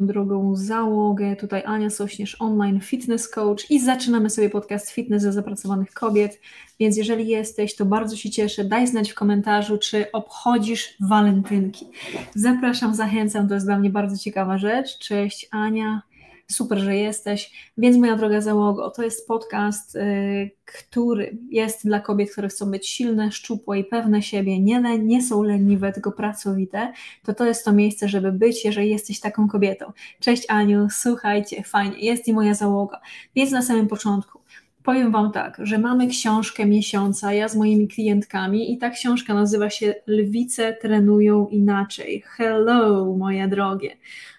Drogą załogę. Tutaj Ania Sośnierz, online fitness coach i zaczynamy sobie podcast Fitness dla zapracowanych kobiet. Więc jeżeli jesteś, to bardzo się cieszę. Daj znać w komentarzu, czy obchodzisz walentynki. Zapraszam, zachęcam, to jest dla mnie bardzo ciekawa rzecz. Cześć Ania, super, że jesteś. Więc moja droga załogo, to jest podcast, y, który jest dla kobiet, które chcą być silne, szczupłe i pewne siebie, nie, nie są leniwe, tylko pracowite, to to jest to miejsce, żeby być, jeżeli jesteś taką kobietą. Cześć Aniu, słuchajcie, fajnie, jest i moja załoga. Więc na samym początku powiem Wam tak, że mamy książkę miesiąca, ja z moimi klientkami i ta książka nazywa się Lwice trenują inaczej. Hello, moje drogie.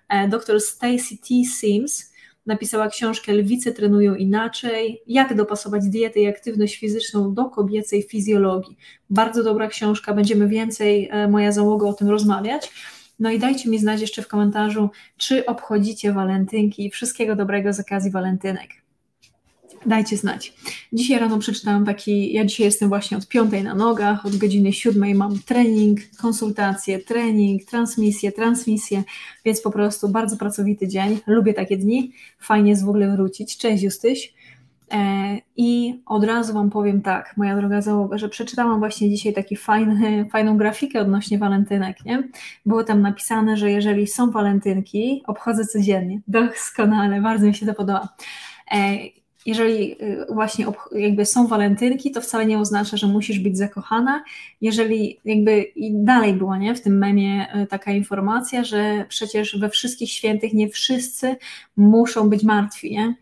E, dr Stacy T. Sims napisała książkę Lwice trenują inaczej, jak dopasować dietę i aktywność fizyczną do kobiecej fizjologii. Bardzo dobra książka, będziemy więcej, e, moja załoga, o tym rozmawiać. No i dajcie mi znać jeszcze w komentarzu, czy obchodzicie walentynki. Wszystkiego dobrego z okazji walentynek dajcie znać. Dzisiaj rano przeczytałam taki, ja dzisiaj jestem właśnie od piątej na nogach, od godziny siódmej mam trening, konsultacje, trening, transmisję, transmisję, więc po prostu bardzo pracowity dzień. Lubię takie dni, fajnie jest w ogóle wrócić. Cześć Justyś. E, I od razu Wam powiem tak, moja droga załoga, że przeczytałam właśnie dzisiaj taki fajny, fajną grafikę odnośnie walentynek, nie? Było tam napisane, że jeżeli są walentynki, obchodzę codziennie. Doskonale, bardzo mi się to podoba. Jeżeli y, właśnie jakby są walentynki, to wcale nie oznacza, że musisz być zakochana. Jeżeli jakby i dalej była nie, w tym memie y, taka informacja, że przecież we wszystkich świętych nie wszyscy muszą być martwi, nie?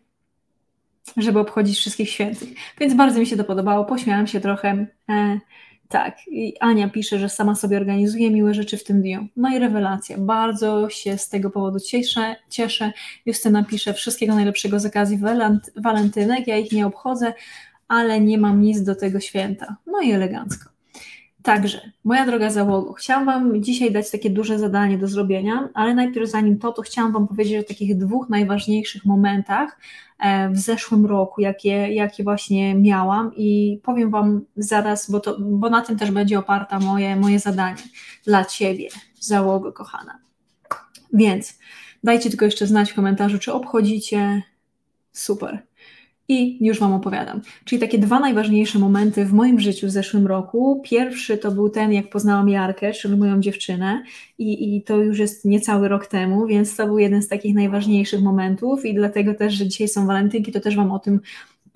żeby obchodzić wszystkich świętych. Więc bardzo mi się to podobało, pośmiałam się trochę. E, tak, i Ania pisze, że sama sobie organizuje miłe rzeczy w tym dniu. No i rewelacja. Bardzo się z tego powodu cieszę. cieszę. Justyna pisze wszystkiego najlepszego z okazji walentynek. Ja ich nie obchodzę, ale nie mam nic do tego święta. No i elegancko. Także, moja droga załogo, chciałam Wam dzisiaj dać takie duże zadanie do zrobienia, ale najpierw zanim to, to chciałam Wam powiedzieć o takich dwóch najważniejszych momentach e, w zeszłym roku, jakie, jakie właśnie miałam i powiem Wam zaraz, bo, to, bo na tym też będzie oparta moje, moje zadanie dla Ciebie, załogo kochana. Więc dajcie tylko jeszcze znać w komentarzu, czy obchodzicie. Super. I już Wam opowiadam. Czyli takie dwa najważniejsze momenty w moim życiu w zeszłym roku. Pierwszy to był ten, jak poznałam Jarkę, czyli moją dziewczynę, i, i to już jest niecały rok temu, więc to był jeden z takich najważniejszych momentów, i dlatego też, że dzisiaj są walentynki, to też Wam o tym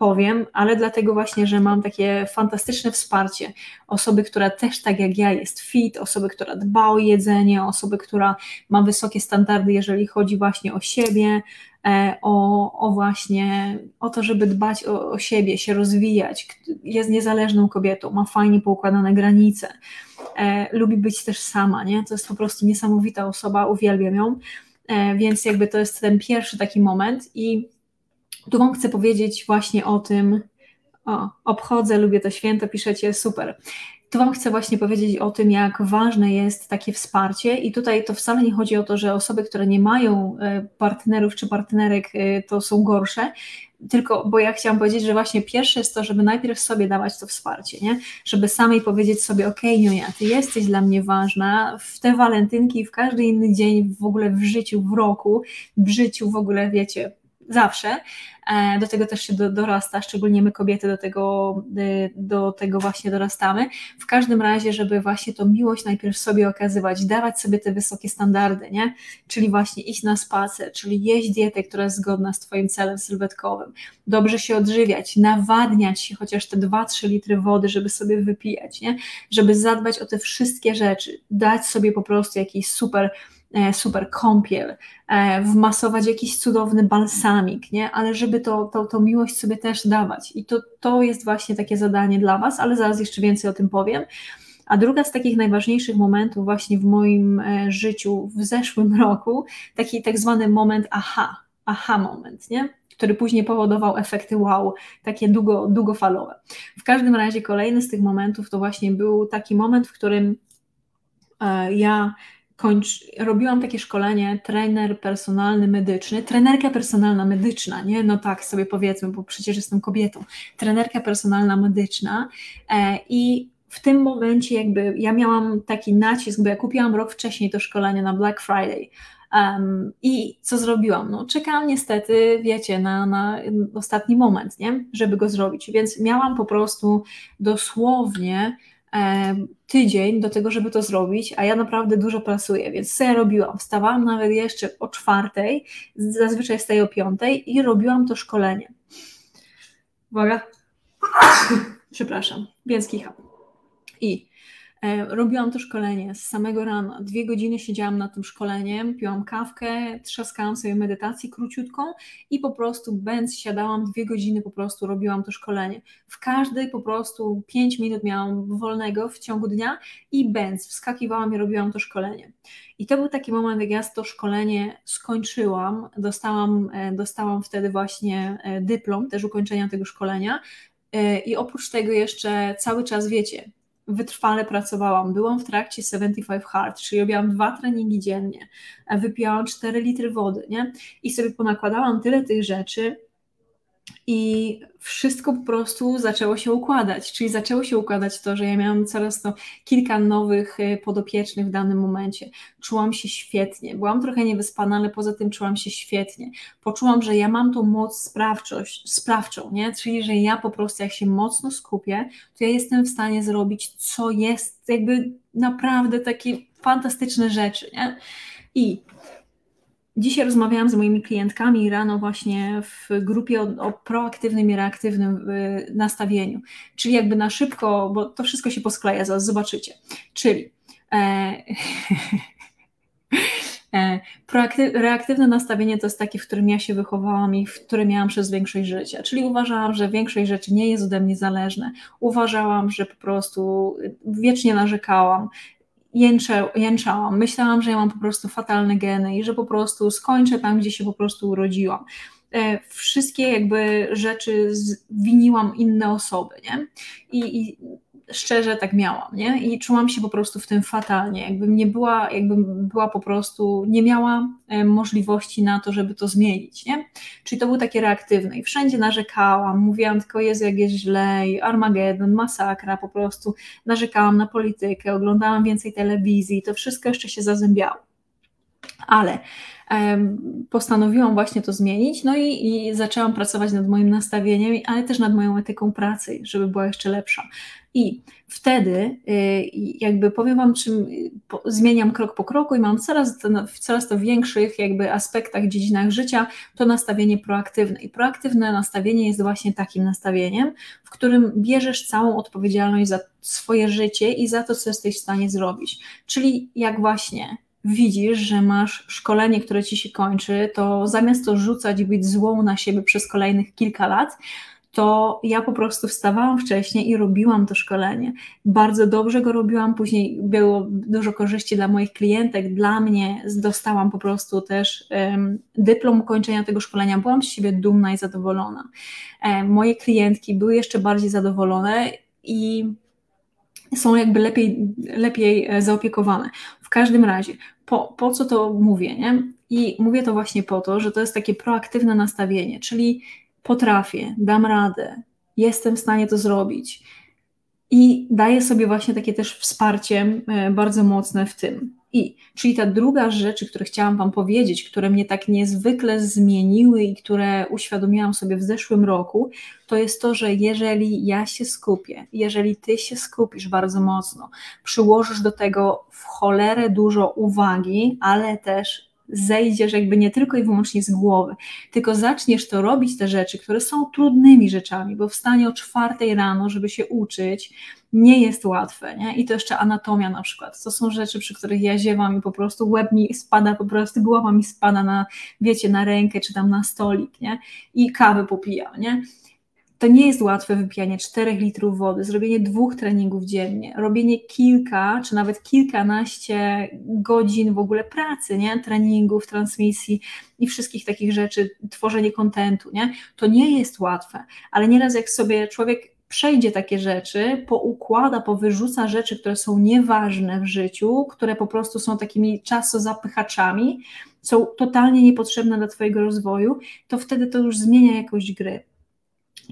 powiem, ale dlatego właśnie, że mam takie fantastyczne wsparcie osoby, która też tak jak ja jest fit, osoby, która dba o jedzenie, osoby, która ma wysokie standardy, jeżeli chodzi właśnie o siebie, e, o, o właśnie o to, żeby dbać o, o siebie, się rozwijać, jest niezależną kobietą, ma fajnie poukładane granice, e, lubi być też sama, nie? To jest po prostu niesamowita osoba, uwielbiam ją, e, więc jakby to jest ten pierwszy taki moment i tu Wam chcę powiedzieć właśnie o tym, o, obchodzę, lubię to święto, piszecie, super. Tu Wam chcę właśnie powiedzieć o tym, jak ważne jest takie wsparcie, i tutaj to wcale nie chodzi o to, że osoby, które nie mają e, partnerów czy partnerek, e, to są gorsze, tylko bo ja chciałam powiedzieć, że właśnie pierwsze jest to, żeby najpierw sobie dawać to wsparcie, nie? Żeby samej powiedzieć sobie, okej, okay, Niunia, ty jesteś dla mnie ważna w te walentynki, w każdy inny dzień w ogóle w życiu, w roku, w życiu w ogóle, wiecie, zawsze, e, do tego też się do, dorasta, szczególnie my kobiety do tego, e, do tego właśnie dorastamy. W każdym razie, żeby właśnie tą miłość najpierw sobie okazywać, dawać sobie te wysokie standardy, nie? Czyli właśnie iść na spacer, czyli jeść dietę, która jest zgodna z Twoim celem sylwetkowym, dobrze się odżywiać, nawadniać się chociaż te 2-3 litry wody, żeby sobie wypijać, nie? Żeby zadbać o te wszystkie rzeczy, dać sobie po prostu jakiś super super kąpiel, e, wmasować jakiś cudowny balsamik, nie? ale żeby to, to, to miłość sobie też dawać. I to, to jest właśnie takie zadanie dla Was, ale zaraz jeszcze więcej o tym powiem. A druga z takich najważniejszych momentów właśnie w moim e, życiu w zeszłym roku, taki tak zwany moment aha, aha moment, nie? który później powodował efekty wow, takie długo, długofalowe. W każdym razie kolejny z tych momentów to właśnie był taki moment, w którym ja robiłam takie szkolenie trener personalny medyczny, trenerka personalna medyczna, nie? No tak sobie powiedzmy, bo przecież jestem kobietą. Trenerka personalna medyczna e, i w tym momencie jakby ja miałam taki nacisk, bo ja kupiłam rok wcześniej to szkolenie na Black Friday. Um, I co zrobiłam? No, czekałam niestety, wiecie, na, na ostatni moment, nie? żeby go zrobić. Więc miałam po prostu dosłownie tydzień do tego, żeby to zrobić, a ja naprawdę dużo pracuję, więc ja robiłam? Wstawałam nawet jeszcze o czwartej, zazwyczaj wstaję o piątej i robiłam to szkolenie. Uwaga. Przepraszam, więc kicham. I robiłam to szkolenie z samego rana. Dwie godziny siedziałam nad tym szkoleniem, piłam kawkę, trzaskałam sobie medytację króciutką i po prostu bęc siadałam dwie godziny, po prostu robiłam to szkolenie. W każdej po prostu pięć minut miałam wolnego w ciągu dnia i bęc wskakiwałam i robiłam to szkolenie. I to był taki moment, jak ja to szkolenie skończyłam, dostałam, e, dostałam wtedy właśnie e, dyplom też ukończenia tego szkolenia. I oprócz tego jeszcze cały czas wiecie, wytrwale pracowałam. Byłam w trakcie 75 Hard, czyli robiłam dwa treningi dziennie, wypijałam 4 litry wody, nie? I sobie ponakładałam tyle tych rzeczy, i wszystko po prostu zaczęło się układać, czyli zaczęło się układać to, że ja miałam coraz to kilka nowych y, podopiecznych w danym momencie. Czułam się świetnie, byłam trochę niewyspana, ale poza tym czułam się świetnie. Poczułam, że ja mam tą moc sprawczość, sprawczą, nie? czyli że ja po prostu jak się mocno skupię, to ja jestem w stanie zrobić, co jest jakby naprawdę takie fantastyczne rzeczy. Nie? I Dzisiaj rozmawiałam z moimi klientkami rano właśnie w grupie o, o, proaktywnym i reaktywnym y, nastawieniu, czyli jakby na szybko, bo to wszystko się poskleja, zaraz zobaczycie. Czyli e, e, reaktywne nastawienie to jest takie, w którym ja się wychowałam i w którym miałam przez większość życia, czyli uważałam, że większość rzeczy nie jest ode mnie zależne. Uważałam, że po prostu wiecznie narzekałam, jęczałam. Myślałam, że ja mam po prostu fatalne geny i że po prostu skończę tam, gdzie się po prostu urodziłam. E, wszystkie jakby rzeczy winiłam inne osoby, nie? I, i szczerze tak miałam, nie? I czułam się po prostu w tym fatalnie, jakbym nie była, jakbym była po prostu, nie miała e, możliwości na to, żeby to zmienić, nie? Czyli to było takie reaktywne i wszędzie narzekałam, mówiłam tylko Jezu, jak jest źle, i Armagedon, masakra, po prostu narzekałam na politykę, oglądałam więcej telewizji, to wszystko jeszcze się zazębiało. Ale postanowiłam właśnie to zmienić, no i, i, zaczęłam pracować nad moim nastawieniem, ale też nad moją etyką pracy, żeby była jeszcze lepsza. I wtedy y, jakby powiem Wam, czym zmieniam krok po kroku i mam coraz, w coraz to większych jakby aspektach, dziedzinach życia to nastawienie proaktywne. I proaktywne nastawienie jest właśnie takim nastawieniem, w którym bierzesz całą odpowiedzialność za swoje życie i za to, co jesteś w stanie zrobić. Czyli jak właśnie widzisz, że masz szkolenie, które ci się kończy, to zamiast to rzucać i być złą na siebie przez kolejnych kilka lat, to ja po prostu wstawałam wcześniej i robiłam to szkolenie. Bardzo dobrze go robiłam, później było dużo korzyści dla moich klientek, dla mnie dostałam po prostu też um, dyplom ukończenia tego szkolenia. Byłam z siebie dumna i zadowolona. Um, moje klientki były jeszcze bardziej zadowolone i są jakby lepiej, lepiej e, zaopiekowane. W każdym razie, po, po co to mówię? Nie? I mówię to właśnie po to, że to jest takie proaktywne nastawienie, czyli potrafię, dam radę, jestem w stanie to zrobić. I daję sobie właśnie takie też wsparcie e, bardzo mocne w tym. I, czyli ta druga rzecz, które chciałam Wam powiedzieć, które mnie tak niezwykle zmieniły i które uświadomiłam sobie w zeszłym roku, to jest to, że jeżeli ja się skupię, jeżeli Ty się skupisz bardzo mocno, przyłożysz do tego w cholerę dużo uwagi, ale też zejdziesz jakby nie tylko i wyłącznie z głowy, tylko zaczniesz to robić te rzeczy, które są trudnymi rzeczami, bo wstanie o czwartej rano, żeby się uczyć, nie jest łatwe, nie? I to jeszcze anatomia na przykład. To są rzeczy, przy których ja ziewam i po prostu łeb mi spada, po prostu głowa mi spada na, wiecie, na rękę czy tam na stolik, nie? I kawę popijam, nie? To nie jest łatwe wypijanie 4 litrów wody, zrobienie dwóch treningów dziennie, robienie kilka czy nawet kilkanaście godzin w ogóle pracy, nie? treningów, transmisji i wszystkich takich rzeczy, tworzenie kontentu. Nie? To nie jest łatwe, ale nieraz jak sobie człowiek przejdzie takie rzeczy, poukłada, powyrzuca rzeczy, które są nieważne w życiu, które po prostu są takimi czasozapychaczami, są totalnie niepotrzebne dla Twojego rozwoju, to wtedy to już zmienia jakość gry.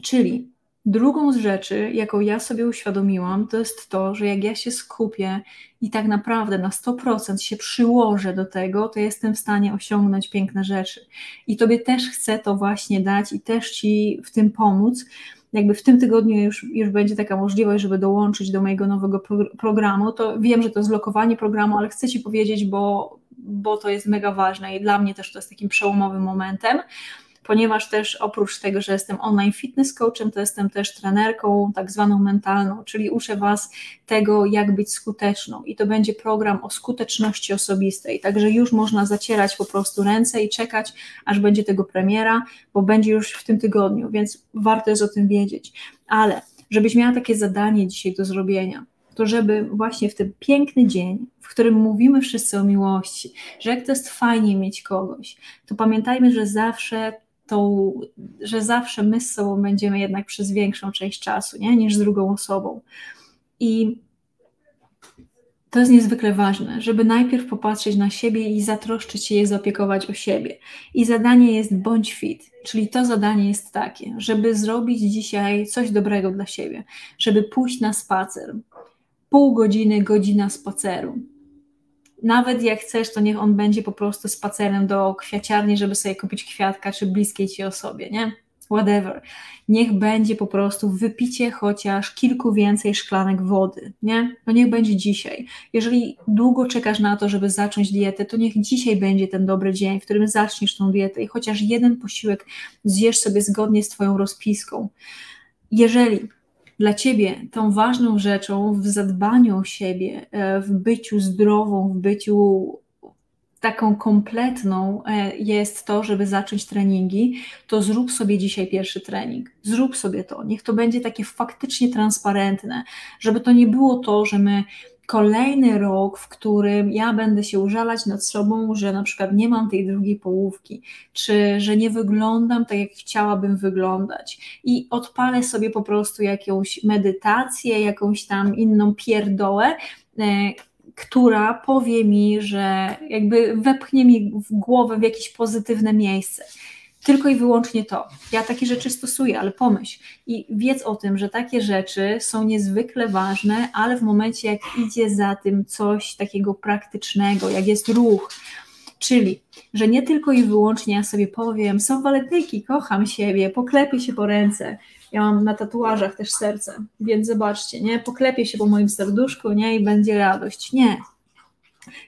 Czyli drugą z rzeczy, jaką ja sobie uświadomiłam, to jest to, że jak ja się skupię i tak naprawdę na 100% się przyłożę do tego, to jestem w stanie osiągnąć piękne rzeczy. I Tobie też chcę to właśnie dać i też Ci w tym pomóc. Jakby w tym tygodniu już, już będzie taka możliwość, żeby dołączyć do mojego nowego pro programu, to wiem, że to jest lokowanie programu, ale chcę Ci powiedzieć, bo, bo to jest mega ważne i dla mnie też to jest takim przełomowym momentem ponieważ też oprócz tego, że jestem online fitness coachem, to jestem też trenerką tak zwaną mentalną, czyli uczę Was tego, jak być skuteczną. I to będzie program o skuteczności osobistej, także już można zacierać po prostu ręce i czekać, aż będzie tego premiera, bo będzie już w tym tygodniu, więc warto jest o tym wiedzieć, ale żebyś miała takie zadanie dzisiaj do zrobienia, to żeby właśnie w ten piękny dzień, w którym mówimy wszyscy o miłości, że jak to jest fajnie mieć kogoś, to pamiętajmy, że zawsze tą, że zawsze my z sobą będziemy jednak przez większą część czasu, nie? niż z drugą osobą. I to jest niezwykle ważne, żeby najpierw popatrzeć na siebie i zatroszczyć się i zaopiekować o siebie. I zadanie jest bądź fit, czyli to zadanie jest takie, żeby zrobić dzisiaj coś dobrego dla siebie, żeby pójść na spacer. Pół godziny, godzina spaceru nawet jak chcesz, to niech on będzie po prostu spacerem do kwiaciarni, żeby sobie kupić kwiatka, czy bliskiej ci osobie, nie? Whatever. Niech będzie po prostu wypicie chociaż kilku więcej szklanek wody, nie? No niech będzie dzisiaj. Jeżeli długo czekasz na to, żeby zacząć dietę, to niech dzisiaj będzie ten dobry dzień, w którym zaczniesz tą dietę i chociaż jeden posiłek zjesz sobie zgodnie z Twoją rozpiską. Jeżeli dla ciebie tą ważną rzeczą w zadbaniu o siebie, e, w byciu zdrową, w byciu taką kompletną e, jest to, żeby zacząć treningi, to zrób sobie dzisiaj pierwszy trening. Zrób sobie to. Niech to będzie takie faktycznie transparentne, żeby to nie było to, że my kolejny rok, w którym ja będę się użalać nad sobą, że na przykład nie mam tej drugiej połówki, czy że nie wyglądam tak, jak chciałabym wyglądać. I odpalę sobie po prostu jakąś medytację, jakąś tam inną pierdołę, e, która powie mi, że jakby wepchnie mi w głowę w jakieś pozytywne miejsce. Tylko i wyłącznie to. Ja takie rzeczy stosuję, ale pomyśl i wiedz o tym, że takie rzeczy są niezwykle ważne, ale w momencie, jak idzie za tym coś takiego praktycznego, jak jest ruch, czyli, że nie tylko i wyłącznie ja sobie powiem, są walentynki, kocham siebie, poklepię się po ręce. Ja mam na tatuażach też serce, więc zobaczcie, nie? Poklepię się po moim serduszku, nie? I będzie radość. Nie,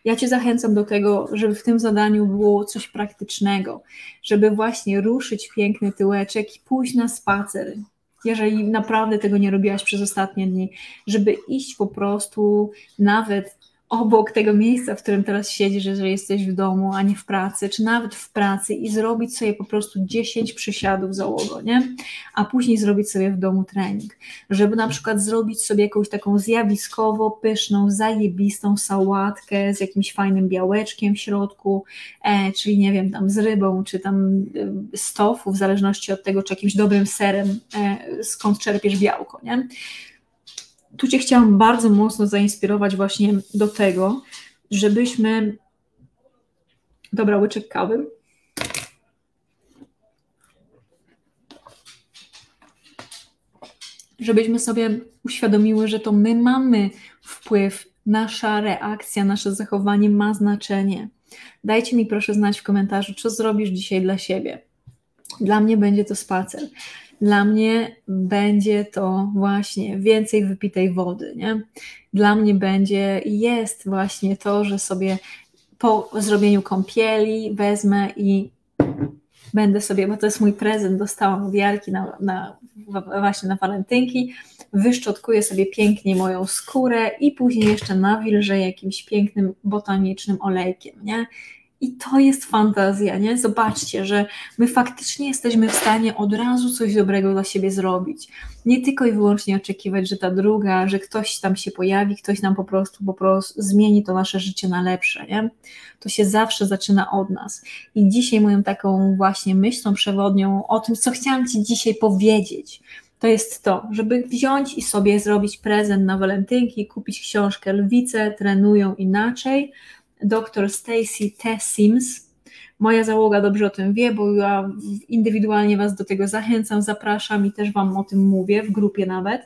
ja Cię zachęcam do tego, żeby w tym zadaniu było coś praktycznego, żeby właśnie ruszyć piękny tyłeczek i pójść na spacer. Jeżeli naprawdę tego nie robiłaś przez ostatnie dni, żeby iść po prostu nawet obok tego miejsca, w którym teraz siedzisz, jeżeli jesteś w domu, a nie w pracy, czy nawet w pracy i zrobić sobie po prostu 10 przysiadów załogo, nie? A później zrobić sobie w domu trening. Żeby na przykład zrobić sobie jakąś taką zjawiskowo pyszną, zajebistą sałatkę z jakimś fajnym białeczkiem w środku, e, czyli nie wiem, tam z rybą, czy tam e, z tofu, w zależności od tego, czy jakimś dobrym serem, e, skąd czerpiesz białko, nie? Tu Cię chciałam bardzo mocno zainspirować właśnie do tego, żebyśmy. Dobra, łyczek kawy. Żebyśmy sobie uświadomiły, że to my mamy wpływ nasza reakcja, nasze zachowanie ma znaczenie. Dajcie mi proszę znać w komentarzu, co zrobisz dzisiaj dla siebie. Dla mnie będzie to spacer. Dla mnie będzie to właśnie więcej wypitej wody. Nie? Dla mnie będzie jest właśnie to, że sobie po zrobieniu kąpieli wezmę i będę sobie, bo to jest mój prezent, dostałam od Jarki na, na, właśnie na walentynki, wyszczotkuję sobie pięknie moją skórę i później jeszcze nawilżę jakimś pięknym botanicznym olejkiem, nie? I to jest fantazja, nie? Zobaczcie, że my faktycznie jesteśmy w stanie od razu coś dobrego dla siebie zrobić. Nie tylko i wyłącznie oczekiwać, że ta druga, że ktoś tam się pojawi, ktoś nam po prostu po prostu zmieni to nasze życie na lepsze, nie? To się zawsze zaczyna od nas. I dzisiaj moją taką właśnie myślą przewodnią o tym, co chciałam Ci dzisiaj powiedzieć, to jest to, żeby wziąć i sobie zrobić prezent na walentynki, kupić książkę Lwice trenują inaczej, dr Stacy T. Sims. Moja załoga dobrze o tym wie, bo ja indywidualnie Was do tego zachęcam, zapraszam i też Wam o tym mówię, w grupie nawet.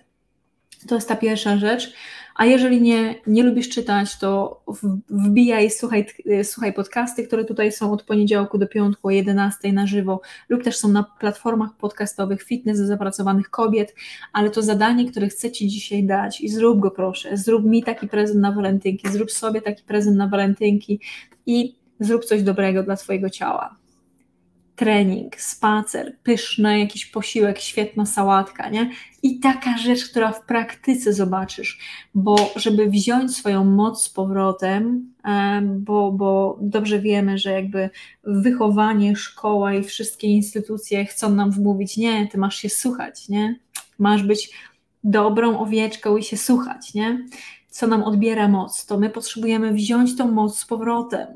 To jest ta pierwsza rzecz. A jeżeli nie, nie lubisz czytać, to wbijaj, słuchaj, słuchaj podcasty, które tutaj są od poniedziałku do piątku o 11 na żywo, lub też są na platformach podcastowych Fitness dla zapracowanych kobiet, ale to zadanie, które chcę Ci dzisiaj dać i zrób go proszę, zrób mi taki prezent na walentynki, zrób sobie taki prezent na walentynki i zrób coś dobrego dla Twojego ciała trening, spacer, pyszny jakiś posiłek, świetna sałatka, nie? I taka rzecz, która w praktyce zobaczysz, bo żeby wziąć swoją moc z powrotem, bo, bo dobrze wiemy, że jakby wychowanie, szkoła i wszystkie instytucje chcą nam wmówić, nie, ty masz się słuchać, nie? Masz być dobrą owieczką i się słuchać, nie? Co nam odbiera moc, to my potrzebujemy wziąć tą moc z powrotem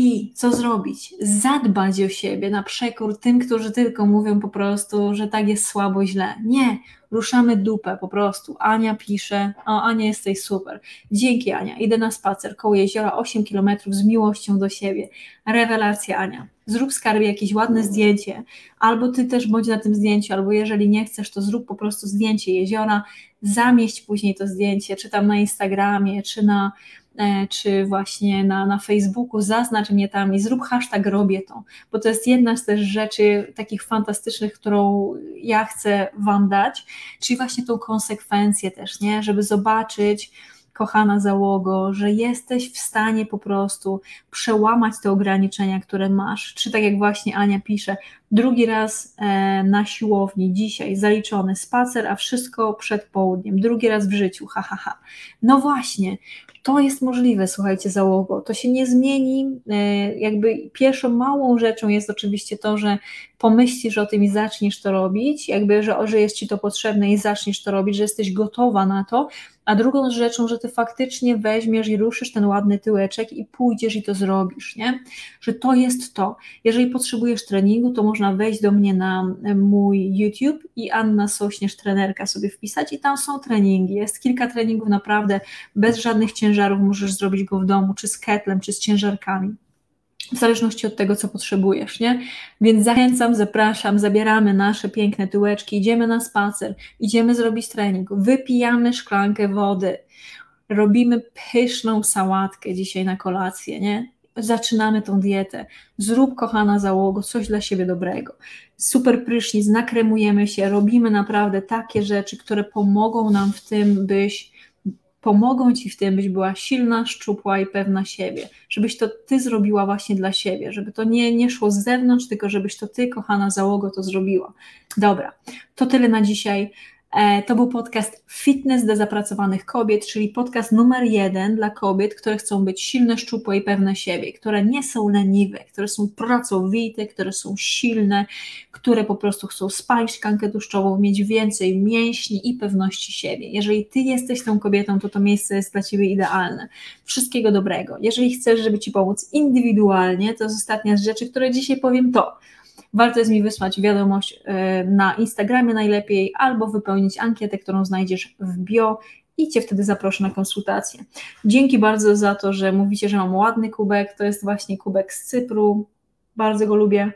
i co zrobić? Zadbać o siebie na przekór tym, którzy tylko mówią po prostu, że tak jest słabo, źle. Nie, ruszamy dupę po prostu. Ania pisze, o Ania jesteś super. Dzięki Ania, idę na spacer koło jeziora 8 km z miłością do siebie. Rewelacja Ania. Zrób skarbie jakieś ładne zdjęcie, albo ty też bądź na tym zdjęciu, albo jeżeli nie chcesz, to zrób po prostu zdjęcie jeziora, zamieść później to zdjęcie, czy tam na Instagramie, czy na czy właśnie na, na Facebooku, zaznacz mnie tam i zrób hashtag robię to, bo to jest jedna z też rzeczy takich fantastycznych, którą ja chcę Wam dać, czyli właśnie tą konsekwencję też, nie, żeby zobaczyć, kochana załogo, że jesteś w stanie po prostu przełamać te ograniczenia, które masz. Czy tak jak właśnie Ania pisze, drugi raz e, na siłowni dzisiaj zaliczony spacer, a wszystko przed południem, drugi raz w życiu, ha, ha, ha. No właśnie, to jest możliwe, słuchajcie, załogo. To się nie zmieni. E, jakby pierwszą małą rzeczą jest oczywiście to, że pomyślisz o tym i zaczniesz to robić, jakby, że, że jest ci to potrzebne i zaczniesz to robić, że jesteś gotowa na to, a drugą rzeczą, że ty faktycznie weźmiesz i ruszysz ten ładny tyłeczek i pójdziesz i to zrobisz, nie? Że to jest to. Jeżeli potrzebujesz treningu, to można wejść do mnie na mój YouTube i Anna Sośnierz, trenerka sobie wpisać i tam są treningi. Jest kilka treningów naprawdę bez żadnych ciężarów, możesz zrobić go w domu, czy z ketlem, czy z ciężarkami w zależności od tego, co potrzebujesz, nie? Więc zachęcam, zapraszam, zabieramy nasze piękne tyłeczki, idziemy na spacer, idziemy zrobić trening, wypijamy szklankę wody, robimy pyszną sałatkę dzisiaj na kolację, nie? Zaczynamy tą dietę. Zrób, kochana załogo, coś dla siebie dobrego. Super prysznic, nakremujemy się, robimy naprawdę takie rzeczy, które pomogą nam w tym, byś pomogą ci w tym, byś była silna, szczupła i pewna siebie, żebyś to ty zrobiła właśnie dla siebie, żeby to nie, nie szło z zewnątrz, tylko żebyś to ty, kochana załogo, to zrobiła. Dobra, to tyle na dzisiaj. E, to był podcast Fitness dla zapracowanych kobiet, czyli podcast numer jeden dla kobiet, które chcą być silne, szczupłe i pewne siebie, które nie są leniwe, które są pracowite, które są silne, które po prostu chcą spalić tkankę tłuszczową, mieć więcej mięśni i pewności siebie. Jeżeli ty jesteś tą kobietą, to to miejsce jest dla ciebie idealne. Wszystkiego dobrego. Jeżeli chcesz, żeby ci pomóc indywidualnie, to jest ostatnia z rzeczy, które dzisiaj powiem to warto jest mi wysłać wiadomość e, na Instagramie najlepiej albo wypełnić ankietę, którą znajdziesz w bio i Cię wtedy zaproszę na konsultację. Dzięki bardzo za to, że mówicie, że mam ładny kubek. To jest właśnie kubek z Cypru. Bardzo go lubię.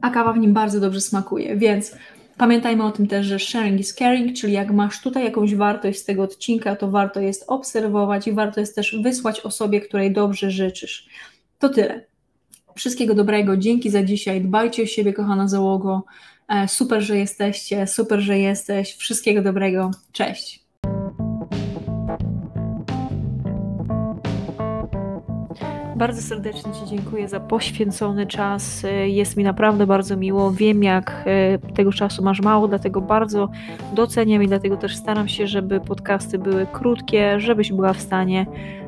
A kawa w nim bardzo dobrze smakuje, więc Pamiętajmy o tym też, że sharing is caring, czyli jak masz tutaj jakąś wartość z tego odcinka, to warto jest obserwować i warto jest też wysłać osobie, której dobrze życzysz. To tyle. Wszystkiego dobrego, dzięki za dzisiaj. Dbajcie o siebie, kochana załogo. E, super, że jesteście, super, że jesteś. Wszystkiego dobrego. Cześć. Bardzo serdecznie Ci dziękuję za poświęcony czas. Jest mi naprawdę bardzo miło. Wiem, jak e, tego czasu masz mało, dlatego bardzo doceniam i dlatego też staram się, żeby podcasty były krótkie, żebyś była w stanie E,